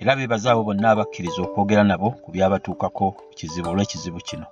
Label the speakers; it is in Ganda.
Speaker 1: era beebaze abo bonna abakkiriza okwogera nabo ku byabatuukako kizibu olw'ekizibu kino